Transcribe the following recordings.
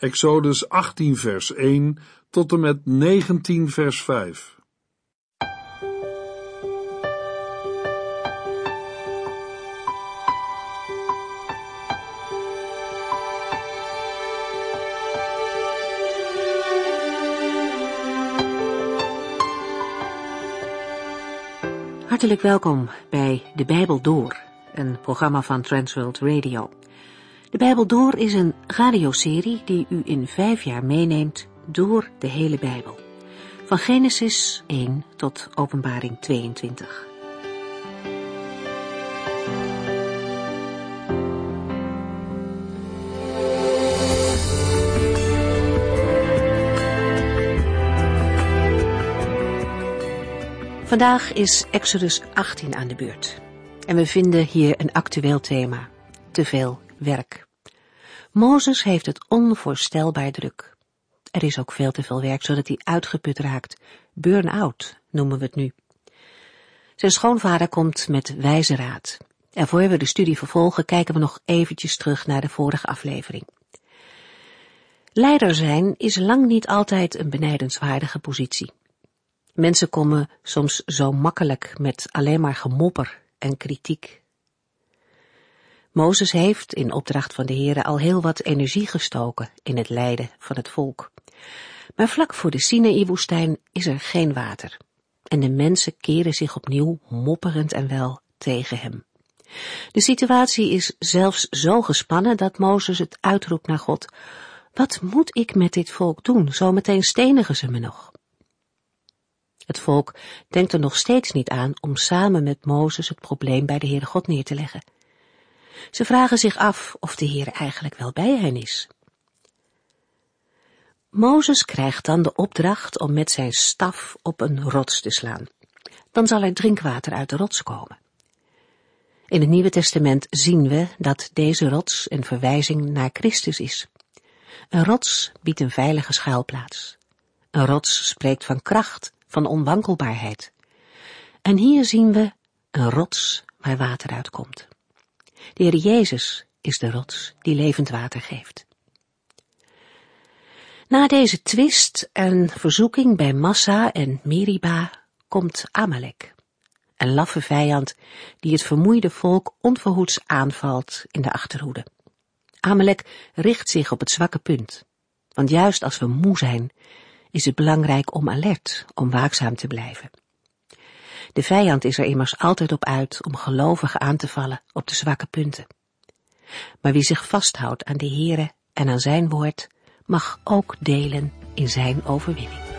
Exodus 18 vers 1 tot en met 19 vers 5. Hartelijk welkom bij De Bijbel Door, een programma van Transworld Radio. De Bijbel Door is een radioserie die u in vijf jaar meeneemt door de hele Bijbel. Van Genesis 1 tot Openbaring 22. Vandaag is Exodus 18 aan de beurt. En we vinden hier een actueel thema. Te veel werk. Mozes heeft het onvoorstelbaar druk. Er is ook veel te veel werk, zodat hij uitgeput raakt. Burn-out noemen we het nu. Zijn schoonvader komt met wijze raad. En voor we de studie vervolgen, kijken we nog eventjes terug naar de vorige aflevering. Leider zijn is lang niet altijd een benijdenswaardige positie. Mensen komen soms zo makkelijk met alleen maar gemopper en kritiek. Mozes heeft in opdracht van de Heere al heel wat energie gestoken in het lijden van het volk. Maar vlak voor de Sinaï-woestijn is er geen water. En de mensen keren zich opnieuw mopperend en wel tegen hem. De situatie is zelfs zo gespannen dat Mozes het uitroept naar God. Wat moet ik met dit volk doen? Zometeen stenigen ze me nog. Het volk denkt er nog steeds niet aan om samen met Mozes het probleem bij de Heere God neer te leggen. Ze vragen zich af of de Heer eigenlijk wel bij hen is. Mozes krijgt dan de opdracht om met zijn staf op een rots te slaan. Dan zal er drinkwater uit de rots komen. In het Nieuwe Testament zien we dat deze rots een verwijzing naar Christus is. Een rots biedt een veilige schuilplaats. Een rots spreekt van kracht, van onwankelbaarheid. En hier zien we een rots waar water uitkomt. De Heer Jezus is de rots die levend water geeft. Na deze twist en verzoeking bij Massa en Meriba komt Amalek, een laffe vijand die het vermoeide volk onverhoeds aanvalt in de achterhoede. Amalek richt zich op het zwakke punt, want juist als we moe zijn, is het belangrijk om alert, om waakzaam te blijven. De vijand is er immers altijd op uit om gelovigen aan te vallen op de zwakke punten. Maar wie zich vasthoudt aan de Heere en aan zijn woord, mag ook delen in zijn overwinning.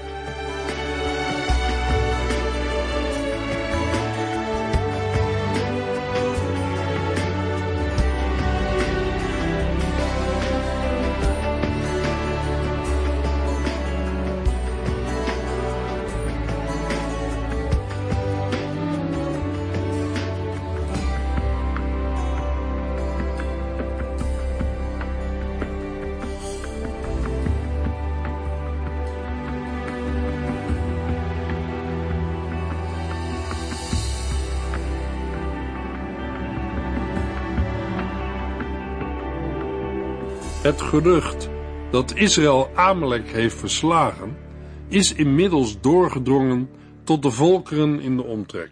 Gerucht dat Israël Amalek heeft verslagen, is inmiddels doorgedrongen tot de volkeren in de omtrek.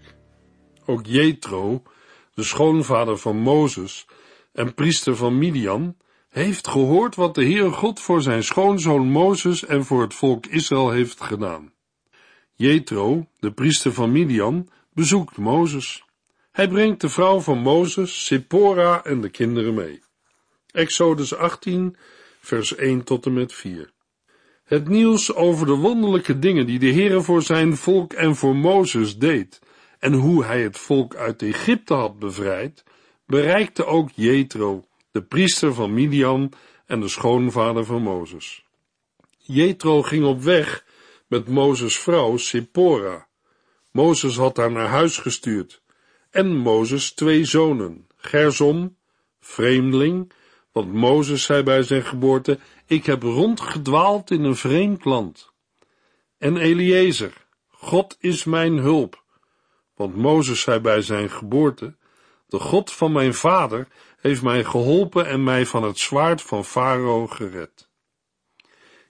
Ook Jethro, de schoonvader van Mozes en priester van Midian, heeft gehoord wat de Heere God voor zijn schoonzoon Mozes en voor het volk Israël heeft gedaan. Jethro, de priester van Midian, bezoekt Mozes. Hij brengt de vrouw van Mozes, Sephora en de kinderen mee. Exodus 18, vers 1 tot en met 4. Het nieuws over de wonderlijke dingen die de Heere voor zijn volk en voor Mozes deed, en hoe hij het volk uit Egypte had bevrijd, bereikte ook Jethro, de priester van Midian en de schoonvader van Mozes. Jethro ging op weg met Mozes vrouw Sephora. Mozes had haar naar huis gestuurd, en Mozes twee zonen, Gersom, vreemdeling, want Mozes zei bij zijn geboorte, ik heb rondgedwaald in een vreemd land. En Eliezer, God is mijn hulp. Want Mozes zei bij zijn geboorte, de God van mijn vader heeft mij geholpen en mij van het zwaard van Farao gered.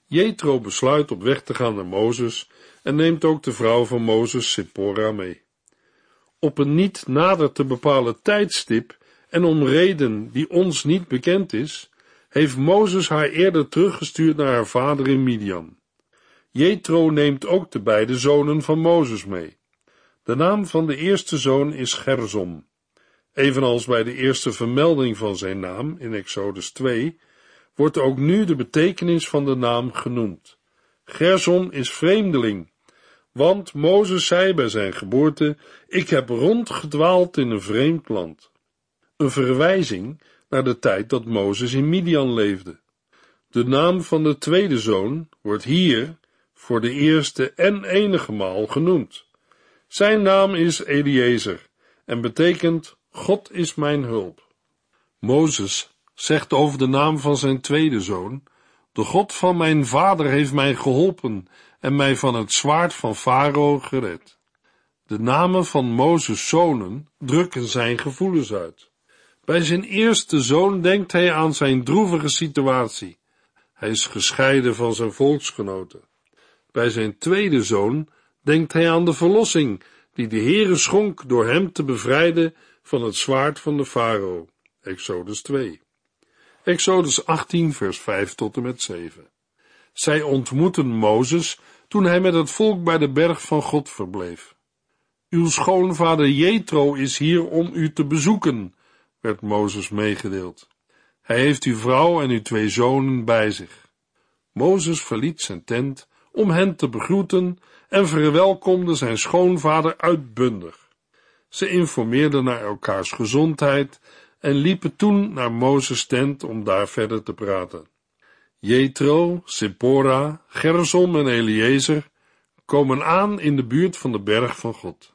Jethro besluit op weg te gaan naar Mozes en neemt ook de vrouw van Mozes, Sippora, mee. Op een niet nader te bepalen tijdstip en om reden die ons niet bekend is, heeft Mozes haar eerder teruggestuurd naar haar vader in Midian. Jethro neemt ook de beide zonen van Mozes mee. De naam van de eerste zoon is Gerzom. Evenals bij de eerste vermelding van zijn naam in Exodus 2, wordt ook nu de betekenis van de naam genoemd. Gersom is vreemdeling, want Mozes zei bij zijn geboorte, ik heb rondgedwaald in een vreemd land. Een verwijzing naar de tijd dat Mozes in Midian leefde. De naam van de tweede zoon wordt hier voor de eerste en enige maal genoemd. Zijn naam is Eliezer en betekent God is mijn hulp. Mozes zegt over de naam van zijn tweede zoon, de God van mijn vader heeft mij geholpen en mij van het zwaard van Farao gered. De namen van Mozes' zonen drukken zijn gevoelens uit. Bij zijn eerste zoon denkt hij aan zijn droevige situatie. Hij is gescheiden van zijn volksgenoten. Bij zijn tweede zoon denkt hij aan de verlossing die de Heere schonk door hem te bevrijden van het zwaard van de farao. Exodus 2. Exodus 18 vers 5 tot en met 7. Zij ontmoeten Mozes toen hij met het volk bij de berg van God verbleef. Uw schoonvader Jethro is hier om u te bezoeken, werd Mozes meegedeeld. Hij heeft uw vrouw en uw twee zonen bij zich. Mozes verliet zijn tent om hen te begroeten en verwelkomde zijn schoonvader uitbundig. Ze informeerden naar elkaars gezondheid en liepen toen naar Mozes tent om daar verder te praten. Jethro, Sippora, Gersom en Eliezer komen aan in de buurt van de berg van God.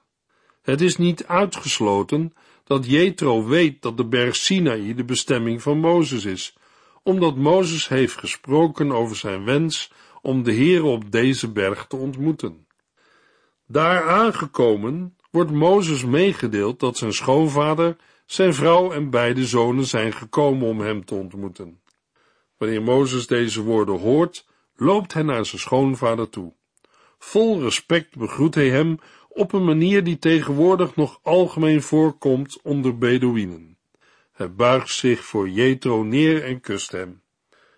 Het is niet uitgesloten dat Jethro weet dat de berg Sinaï de bestemming van Mozes is, omdat Mozes heeft gesproken over zijn wens om de Heer op deze berg te ontmoeten. Daar aangekomen wordt Mozes meegedeeld dat zijn schoonvader, zijn vrouw en beide zonen zijn gekomen om hem te ontmoeten. Wanneer Mozes deze woorden hoort, loopt hij naar zijn schoonvader toe. Vol respect begroet hij hem op een manier die tegenwoordig nog algemeen voorkomt onder Bedouinen. Hij buigt zich voor Jethro neer en kust hem.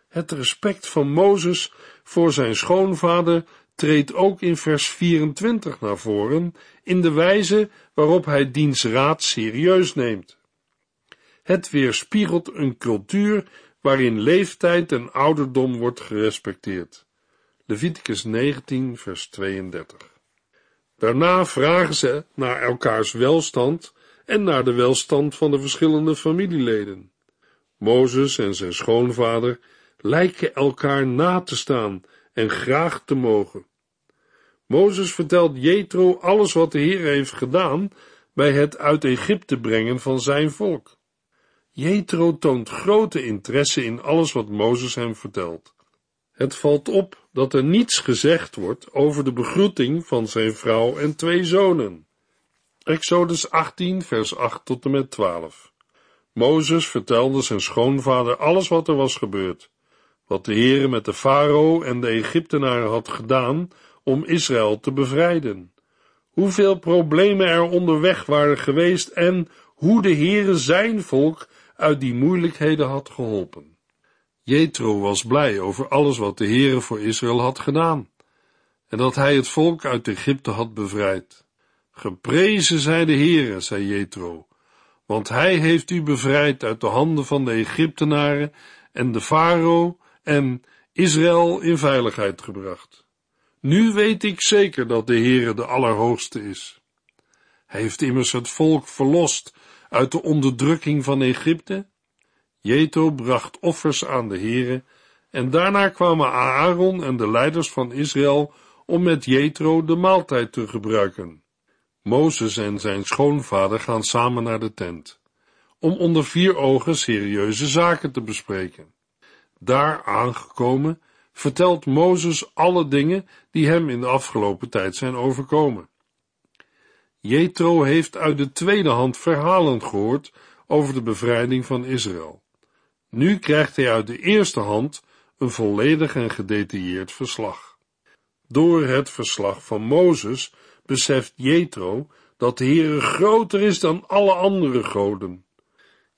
Het respect van Mozes voor zijn schoonvader treedt ook in vers 24 naar voren in de wijze waarop hij diens raad serieus neemt. Het weerspiegelt een cultuur waarin leeftijd en ouderdom wordt gerespecteerd. Leviticus 19 vers 32 Daarna vragen ze naar elkaars welstand en naar de welstand van de verschillende familieleden. Mozes en zijn schoonvader lijken elkaar na te staan en graag te mogen. Mozes vertelt Jethro alles wat de Heer heeft gedaan bij het uit Egypte brengen van zijn volk. Jethro toont grote interesse in alles wat Mozes hem vertelt. Het valt op dat er niets gezegd wordt over de begroeting van zijn vrouw en twee zonen. Exodus 18, vers 8 tot en met 12. Mozes vertelde zijn schoonvader alles wat er was gebeurd, wat de Heere met de farao en de Egyptenaren had gedaan om Israël te bevrijden. Hoeveel problemen er onderweg waren geweest en hoe de Heere zijn volk uit die moeilijkheden had geholpen. Jethro was blij over alles wat de Heere voor Israël had gedaan en dat hij het volk uit Egypte had bevrijd. Geprezen zij de Heere, zei Jethro, want hij heeft u bevrijd uit de handen van de Egyptenaren en de farao en Israël in veiligheid gebracht. Nu weet ik zeker dat de Heere de Allerhoogste is. Hij heeft immers het volk verlost uit de onderdrukking van Egypte. Jeto bracht offers aan de Heere en daarna kwamen Aaron en de leiders van Israël om met Jetro de maaltijd te gebruiken. Mozes en zijn schoonvader gaan samen naar de tent, om onder vier ogen serieuze zaken te bespreken. Daar aangekomen vertelt Mozes alle dingen die hem in de afgelopen tijd zijn overkomen. Jethro heeft uit de tweede hand verhalen gehoord over de bevrijding van Israël. Nu krijgt hij uit de eerste hand een volledig en gedetailleerd verslag. Door het verslag van Mozes beseft Jethro dat de Heere groter is dan alle andere goden.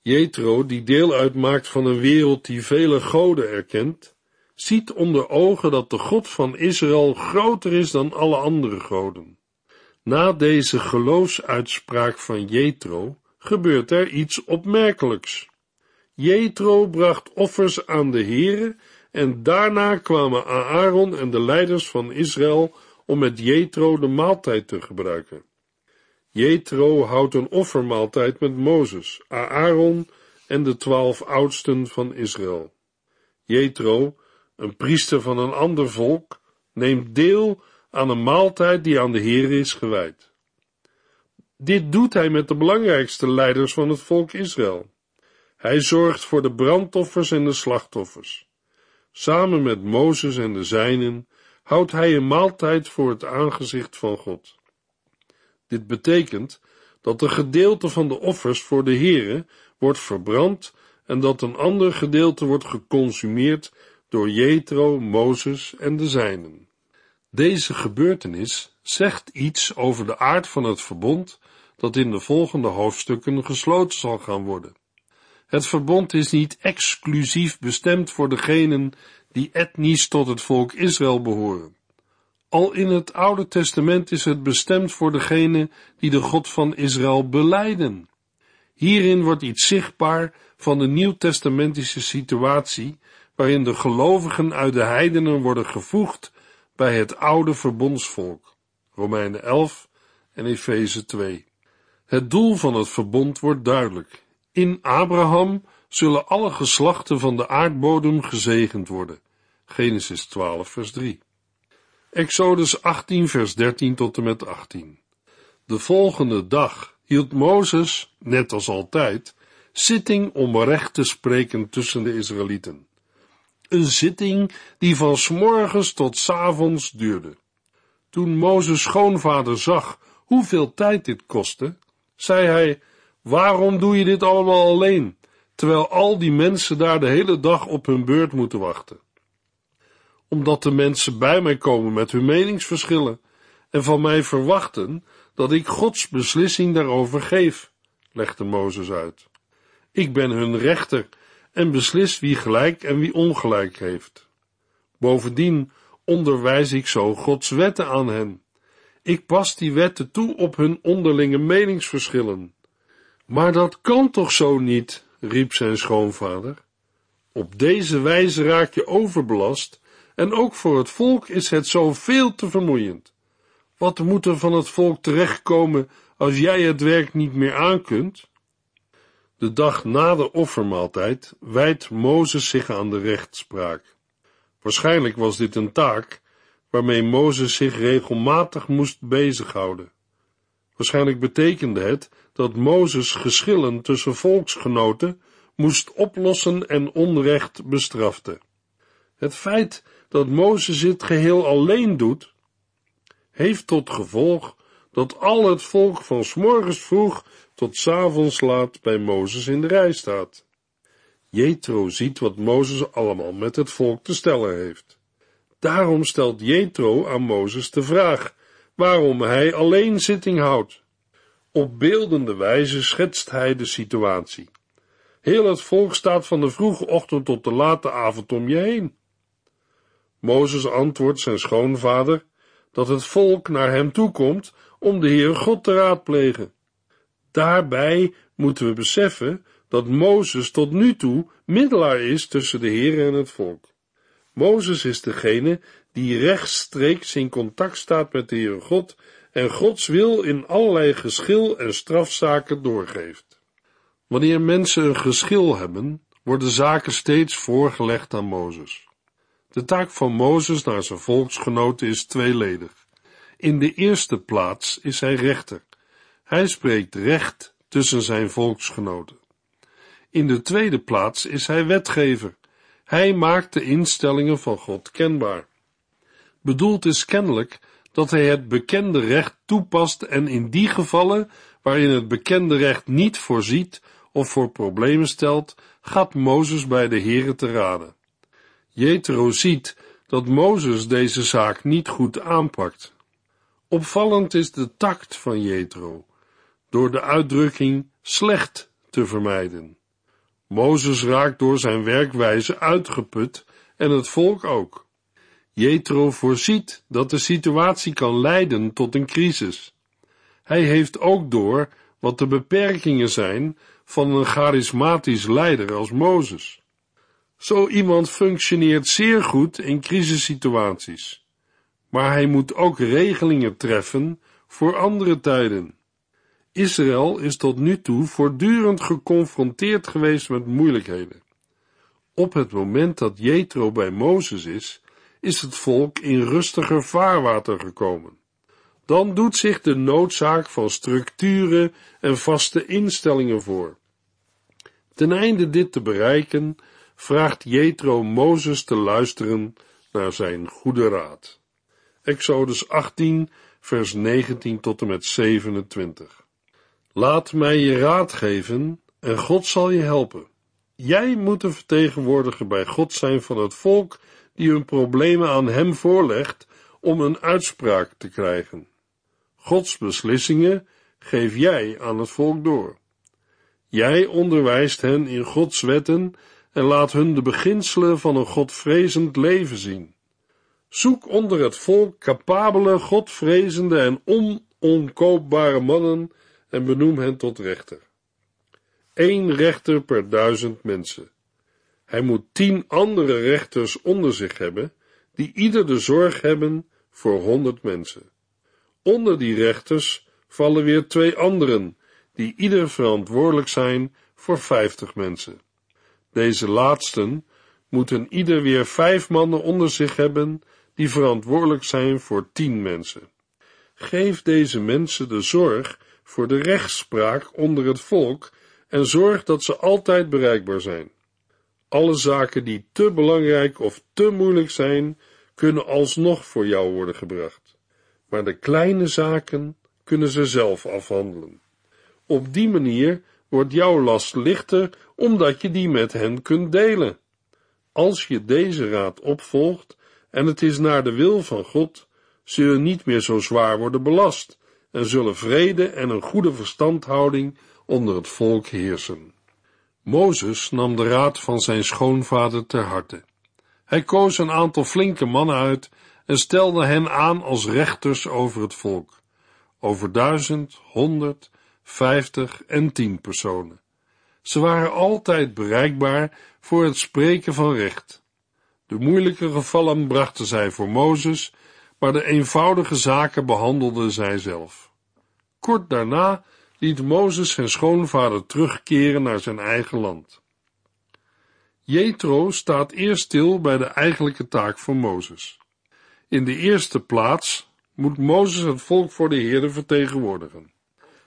Jethro, die deel uitmaakt van een wereld die vele goden erkent, ziet onder ogen dat de God van Israël groter is dan alle andere goden. Na deze geloofsuitspraak van Jethro gebeurt er iets opmerkelijks. Jethro bracht offers aan de Heere en daarna kwamen Aaron en de leiders van Israël om met Jethro de maaltijd te gebruiken. Jethro houdt een offermaaltijd met Mozes, Aaron en de twaalf oudsten van Israël. Jethro, een priester van een ander volk, neemt deel aan een maaltijd die aan de Heer is gewijd. Dit doet hij met de belangrijkste leiders van het volk Israël. Hij zorgt voor de brandoffers en de slachtoffers. Samen met Mozes en de zijnen houdt hij een maaltijd voor het aangezicht van God. Dit betekent dat een gedeelte van de offers voor de Heere wordt verbrand en dat een ander gedeelte wordt geconsumeerd door Jethro, Mozes en de zijnen. Deze gebeurtenis zegt iets over de aard van het verbond dat in de volgende hoofdstukken gesloten zal gaan worden. Het verbond is niet exclusief bestemd voor degenen die etnisch tot het volk Israël behoren. Al in het Oude Testament is het bestemd voor degenen die de God van Israël beleiden. Hierin wordt iets zichtbaar van de nieuwtestamentische situatie waarin de gelovigen uit de heidenen worden gevoegd bij het oude verbondsvolk. Romeinen 11 en Efeze 2. Het doel van het verbond wordt duidelijk. In Abraham zullen alle geslachten van de aardbodem gezegend worden. Genesis 12 vers 3. Exodus 18 vers 13 tot en met 18. De volgende dag hield Mozes, net als altijd, zitting om recht te spreken tussen de Israëlieten. Een zitting die van s'morgens tot s avonds duurde. Toen Mozes schoonvader zag hoeveel tijd dit kostte, zei hij, waarom doe je dit allemaal alleen, terwijl al die mensen daar de hele dag op hun beurt moeten wachten? Omdat de mensen bij mij komen met hun meningsverschillen en van mij verwachten dat ik Gods beslissing daarover geef, legde Mozes uit. Ik ben hun rechter en beslis wie gelijk en wie ongelijk heeft. Bovendien onderwijs ik zo Gods wetten aan hen. Ik pas die wetten toe op hun onderlinge meningsverschillen. Maar dat kan toch zo niet, riep zijn schoonvader. Op deze wijze raak je overbelast en ook voor het volk is het zo veel te vermoeiend. Wat moet er van het volk terechtkomen als jij het werk niet meer aankunt? De dag na de offermaaltijd wijdt Mozes zich aan de rechtspraak. Waarschijnlijk was dit een taak waarmee Mozes zich regelmatig moest bezighouden. Waarschijnlijk betekende het dat Mozes geschillen tussen volksgenoten moest oplossen en onrecht bestrafte. Het feit dat Mozes dit geheel alleen doet, heeft tot gevolg dat al het volk van s morgens vroeg tot s avonds laat bij Mozes in de rij staat. Jethro ziet wat Mozes allemaal met het volk te stellen heeft. Daarom stelt Jethro aan Mozes de vraag waarom hij alleen zitting houdt. Op beeldende wijze schetst hij de situatie. Heel het volk staat van de vroege ochtend tot de late avond om je heen. Mozes antwoordt zijn schoonvader dat het volk naar hem toekomt om de Heer God te raadplegen. Daarbij moeten we beseffen dat Mozes tot nu toe middelaar is tussen de Heer en het volk. Mozes is degene die rechtstreeks in contact staat met de Heere God en Gods wil in allerlei geschil en strafzaken doorgeeft. Wanneer mensen een geschil hebben, worden zaken steeds voorgelegd aan Mozes. De taak van Mozes naar zijn volksgenoten is tweeledig. In de eerste plaats is hij rechter. Hij spreekt recht tussen zijn volksgenoten. In de tweede plaats is hij wetgever. Hij maakt de instellingen van God kenbaar. Bedoeld is kennelijk dat hij het bekende recht toepast en in die gevallen waarin het bekende recht niet voorziet of voor problemen stelt, gaat Mozes bij de Here te raden. Jethro ziet dat Mozes deze zaak niet goed aanpakt. Opvallend is de tact van Jethro, door de uitdrukking slecht te vermijden. Mozes raakt door zijn werkwijze uitgeput en het volk ook. Jethro voorziet dat de situatie kan leiden tot een crisis. Hij heeft ook door wat de beperkingen zijn van een charismatisch leider als Mozes. Zo iemand functioneert zeer goed in crisissituaties, maar hij moet ook regelingen treffen voor andere tijden. Israël is tot nu toe voortdurend geconfronteerd geweest met moeilijkheden. Op het moment dat Jethro bij Mozes is, is het volk in rustiger vaarwater gekomen. Dan doet zich de noodzaak van structuren en vaste instellingen voor. Ten einde dit te bereiken, vraagt Jethro Mozes te luisteren naar zijn goede raad. Exodus 18, vers 19 tot en met 27. Laat mij je raad geven en God zal je helpen. Jij moet de vertegenwoordiger bij God zijn van het volk die hun problemen aan hem voorlegt om een uitspraak te krijgen. Gods beslissingen geef jij aan het volk door. Jij onderwijst hen in Gods wetten en laat hun de beginselen van een godvrezend leven zien. Zoek onder het volk capabele, godvrezende en onomkoopbare mannen en benoem hen tot rechter. Eén rechter per duizend mensen. Hij moet tien andere rechters onder zich hebben, die ieder de zorg hebben voor honderd mensen. Onder die rechters vallen weer twee anderen, die ieder verantwoordelijk zijn voor vijftig mensen. Deze laatsten moeten ieder weer vijf mannen onder zich hebben, die verantwoordelijk zijn voor tien mensen. Geef deze mensen de zorg voor de rechtspraak onder het volk en zorg dat ze altijd bereikbaar zijn. Alle zaken die te belangrijk of te moeilijk zijn, kunnen alsnog voor jou worden gebracht. Maar de kleine zaken kunnen ze zelf afhandelen. Op die manier wordt jouw last lichter, omdat je die met hen kunt delen. Als je deze raad opvolgt, en het is naar de wil van God, zul je niet meer zo zwaar worden belast, en zullen vrede en een goede verstandhouding onder het volk heersen. Mozes nam de raad van zijn schoonvader ter harte. Hij koos een aantal flinke mannen uit en stelde hen aan als rechters over het volk, over duizend, honderd, vijftig en tien personen. Ze waren altijd bereikbaar voor het spreken van recht. De moeilijke gevallen brachten zij voor Mozes, maar de eenvoudige zaken behandelden zij zelf. Kort daarna liet Mozes zijn schoonvader terugkeren naar zijn eigen land. Jethro staat eerst stil bij de eigenlijke taak van Mozes. In de eerste plaats moet Mozes het volk voor de Heerde vertegenwoordigen.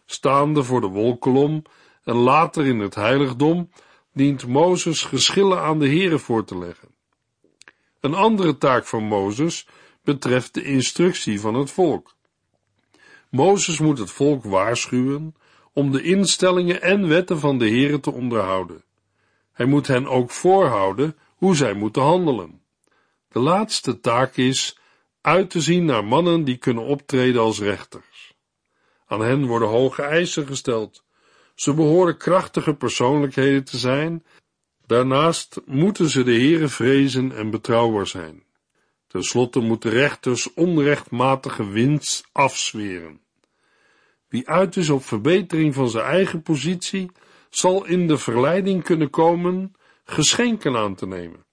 Staande voor de wolkolom en later in het heiligdom dient Mozes geschillen aan de Heere voor te leggen. Een andere taak van Mozes betreft de instructie van het volk. Mozes moet het volk waarschuwen om de instellingen en wetten van de Heere te onderhouden. Hij moet hen ook voorhouden hoe zij moeten handelen. De laatste taak is uit te zien naar mannen die kunnen optreden als rechters. Aan hen worden hoge eisen gesteld. Ze behoren krachtige persoonlijkheden te zijn. Daarnaast moeten ze de Heere vrezen en betrouwbaar zijn. Ten slotte moeten rechters onrechtmatige winst afzweren. Wie uit is op verbetering van zijn eigen positie, zal in de verleiding kunnen komen geschenken aan te nemen.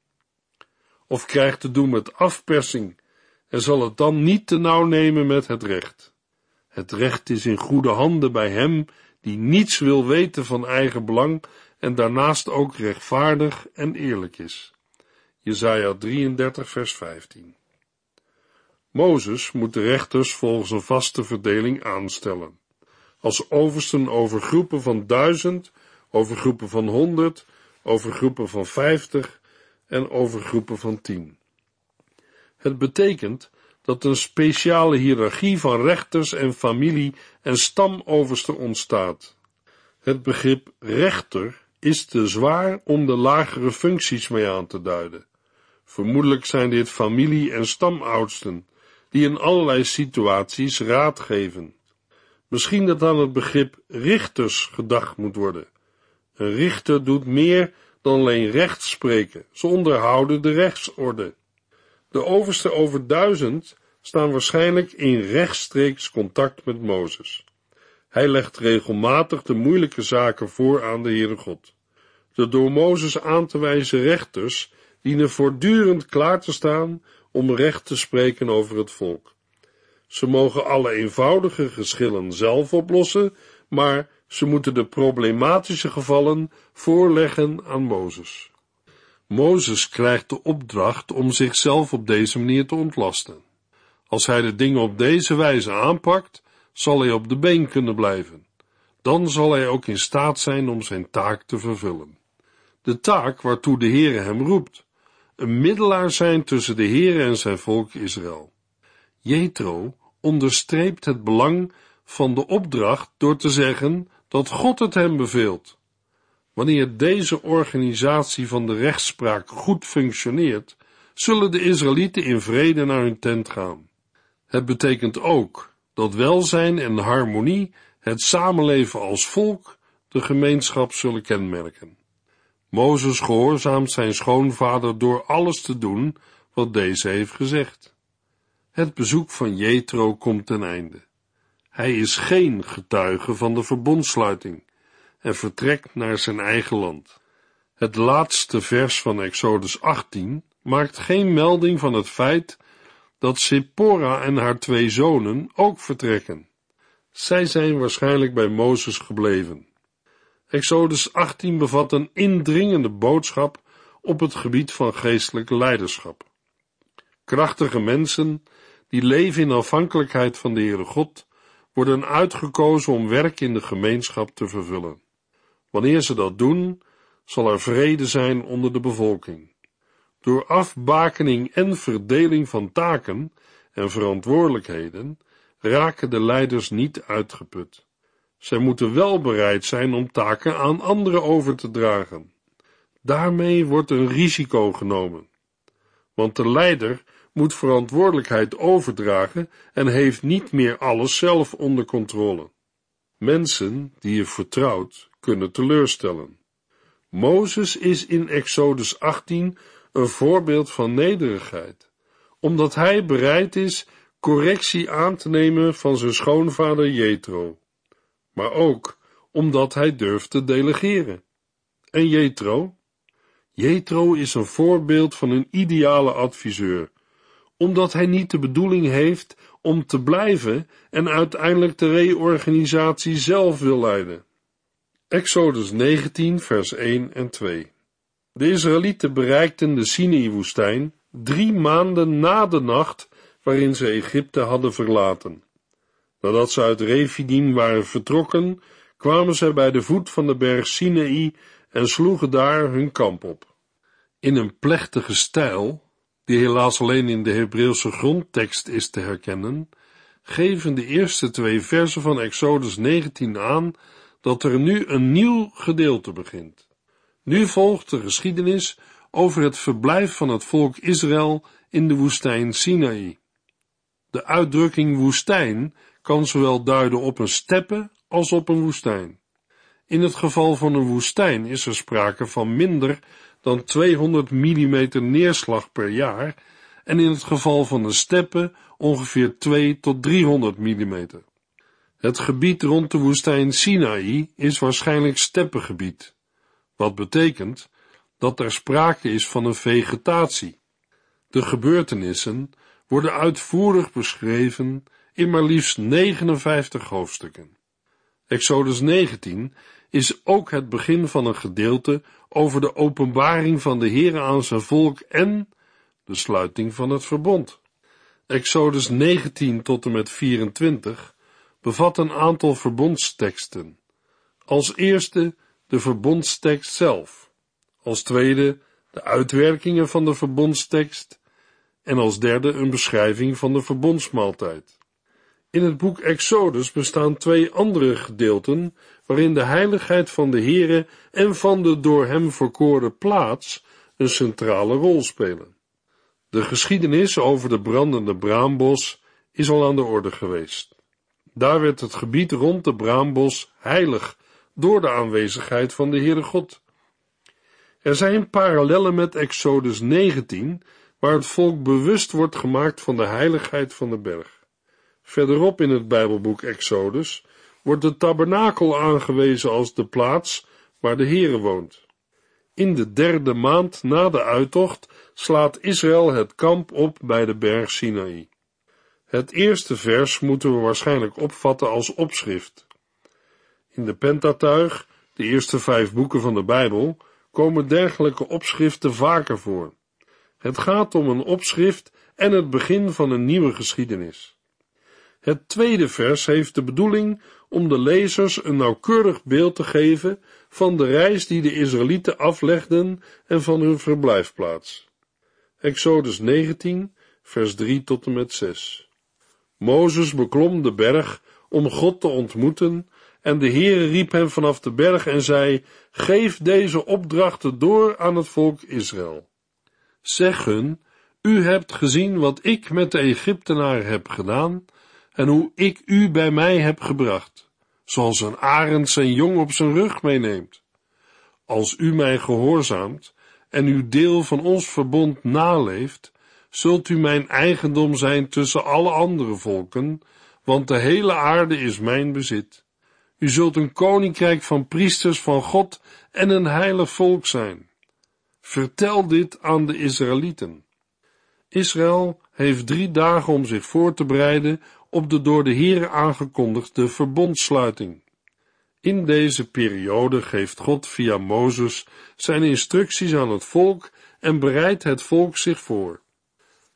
Of krijgt te doen met afpersing en zal het dan niet te nauw nemen met het recht. Het recht is in goede handen bij hem die niets wil weten van eigen belang en daarnaast ook rechtvaardig en eerlijk is. Jesaja 33 vers 15 Mozes moet de rechters volgens een vaste verdeling aanstellen als oversten over groepen van duizend, over groepen van honderd, over groepen van vijftig en over groepen van tien. Het betekent dat een speciale hiërarchie van rechters en familie en stamoversten ontstaat. Het begrip rechter is te zwaar om de lagere functies mee aan te duiden. Vermoedelijk zijn dit familie- en stamoudsten, die in allerlei situaties raad geven. Misschien dat aan het begrip richters gedacht moet worden. Een richter doet meer dan alleen recht spreken, ze onderhouden de rechtsorde. De overste over duizend staan waarschijnlijk in rechtstreeks contact met Mozes. Hij legt regelmatig de moeilijke zaken voor aan de Heere God. De door Mozes aan te wijzen rechters dienen voortdurend klaar te staan om recht te spreken over het volk. Ze mogen alle eenvoudige geschillen zelf oplossen, maar ze moeten de problematische gevallen voorleggen aan Mozes. Mozes krijgt de opdracht om zichzelf op deze manier te ontlasten. Als hij de dingen op deze wijze aanpakt, zal hij op de been kunnen blijven. Dan zal hij ook in staat zijn om zijn taak te vervullen. De taak waartoe de Heere hem roept. Een middelaar zijn tussen de Heere en zijn volk Israël. Jethro onderstreept het belang van de opdracht door te zeggen dat God het hem beveelt. Wanneer deze organisatie van de rechtspraak goed functioneert, zullen de Israëlieten in vrede naar hun tent gaan. Het betekent ook dat welzijn en harmonie het samenleven als volk de gemeenschap zullen kenmerken. Mozes gehoorzaamt zijn schoonvader door alles te doen wat deze heeft gezegd. Het bezoek van Jethro komt ten einde. Hij is geen getuige van de verbondsluiting en vertrekt naar zijn eigen land. Het laatste vers van Exodus 18 maakt geen melding van het feit dat Sephora en haar twee zonen ook vertrekken. Zij zijn waarschijnlijk bij Mozes gebleven. Exodus 18 bevat een indringende boodschap op het gebied van geestelijk leiderschap. Krachtige mensen die leven in afhankelijkheid van de Heere God worden uitgekozen om werk in de gemeenschap te vervullen. Wanneer ze dat doen, zal er vrede zijn onder de bevolking. Door afbakening en verdeling van taken en verantwoordelijkheden raken de leiders niet uitgeput. Zij moeten wel bereid zijn om taken aan anderen over te dragen. Daarmee wordt een risico genomen. Want de leider moet verantwoordelijkheid overdragen en heeft niet meer alles zelf onder controle. Mensen die je vertrouwt, kunnen teleurstellen. Mozes is in Exodus 18 een voorbeeld van nederigheid, omdat hij bereid is correctie aan te nemen van zijn schoonvader Jethro, maar ook omdat hij durft te delegeren. En Jethro? Jethro is een voorbeeld van een ideale adviseur, omdat hij niet de bedoeling heeft om te blijven en uiteindelijk de reorganisatie zelf wil leiden. Exodus 19, vers 1 en 2. De Israëlieten bereikten de Sinai-woestijn drie maanden na de nacht waarin ze Egypte hadden verlaten. Nadat ze uit Refidim waren vertrokken, kwamen ze bij de voet van de berg Sinaï en sloegen daar hun kamp op. In een plechtige stijl, die helaas alleen in de Hebreeuwse grondtekst is te herkennen, geven de eerste twee versen van Exodus 19 aan dat er nu een nieuw gedeelte begint. Nu volgt de geschiedenis over het verblijf van het volk Israël in de woestijn Sinaï. De uitdrukking woestijn kan zowel duiden op een steppe als op een woestijn. In het geval van een woestijn is er sprake van minder dan 200 mm neerslag per jaar en in het geval van een steppe ongeveer 2 tot 300 mm. Het gebied rond de woestijn Sinaï is waarschijnlijk steppengebied, wat betekent dat er sprake is van een vegetatie. De gebeurtenissen worden uitvoerig beschreven in maar liefst 59 hoofdstukken. Exodus 19 is ook het begin van een gedeelte over de openbaring van de Heere aan zijn volk en de sluiting van het verbond. Exodus 19 tot en met 24 bevat een aantal verbondsteksten. Als eerste de verbondstekst zelf, als tweede de uitwerkingen van de verbondstekst en als derde een beschrijving van de verbondsmaaltijd. In het boek Exodus bestaan twee andere gedeelten waarin de heiligheid van de Heere en van de door hem verkoren plaats een centrale rol spelen. De geschiedenis over de brandende braambos is al aan de orde geweest. Daar werd het gebied rond de braambos heilig door de aanwezigheid van de Heere God. Er zijn parallellen met Exodus 19, waar het volk bewust wordt gemaakt van de heiligheid van de berg. Verderop in het Bijbelboek Exodus wordt de tabernakel aangewezen als de plaats waar de Heere woont. In de derde maand na de uittocht slaat Israël het kamp op bij de berg Sinaï. Het eerste vers moeten we waarschijnlijk opvatten als opschrift. In de Pentatuig, de eerste vijf boeken van de Bijbel, komen dergelijke opschriften vaker voor. Het gaat om een opschrift en het begin van een nieuwe geschiedenis. Het tweede vers heeft de bedoeling om de lezers een nauwkeurig beeld te geven van de reis die de Israëlieten aflegden en van hun verblijfplaats. Exodus 19, vers 3 tot en met 6. Mozes beklom de berg om God te ontmoeten en de Heere riep hem vanaf de berg en zei, geef deze opdrachten door aan het volk Israël. Zeg hun, u hebt gezien wat ik met de Egyptenaar heb gedaan en hoe ik u bij mij heb gebracht, zoals een arend zijn jong op zijn rug meeneemt. Als u mij gehoorzaamt en uw deel van ons verbond naleeft, zult u mijn eigendom zijn tussen alle andere volken, want de hele aarde is mijn bezit. U zult een koninkrijk van priesters van God en een heilig volk zijn. Vertel dit aan de Israëlieten. Israël heeft drie dagen om zich voor te bereiden op de door de Heere aangekondigde verbondsluiting. In deze periode geeft God via Mozes zijn instructies aan het volk en bereidt het volk zich voor.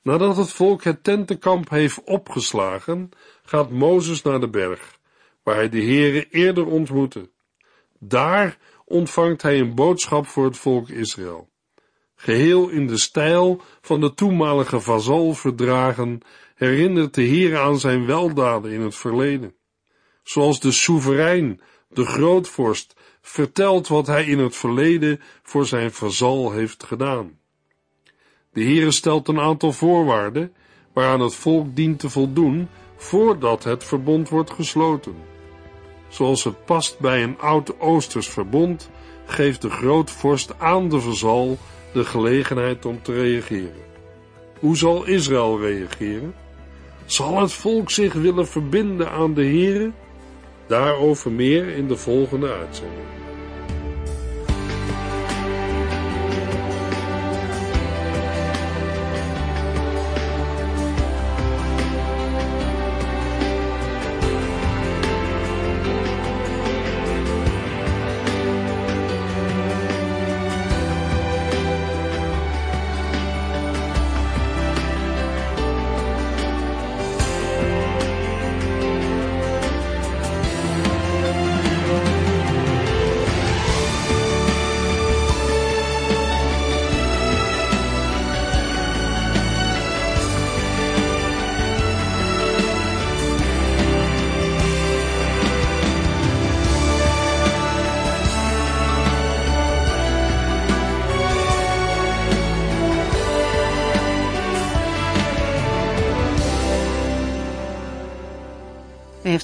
Nadat het volk het tentenkamp heeft opgeslagen, gaat Mozes naar de berg, waar hij de Heere eerder ontmoette. Daar ontvangt hij een boodschap voor het volk Israël. Geheel in de stijl van de toenmalige vazal verdragen, herinnert de Heer aan zijn weldaden in het verleden. Zoals de soeverein, de grootvorst, vertelt wat hij in het verleden voor zijn vazal heeft gedaan. De Heere stelt een aantal voorwaarden waaraan het volk dient te voldoen voordat het verbond wordt gesloten. Zoals het past bij een oud Oosters verbond, geeft de grootvorst aan de verzal de gelegenheid om te reageren. Hoe zal Israël reageren? Zal het volk zich willen verbinden aan de Heere? Daarover meer in de volgende uitzending.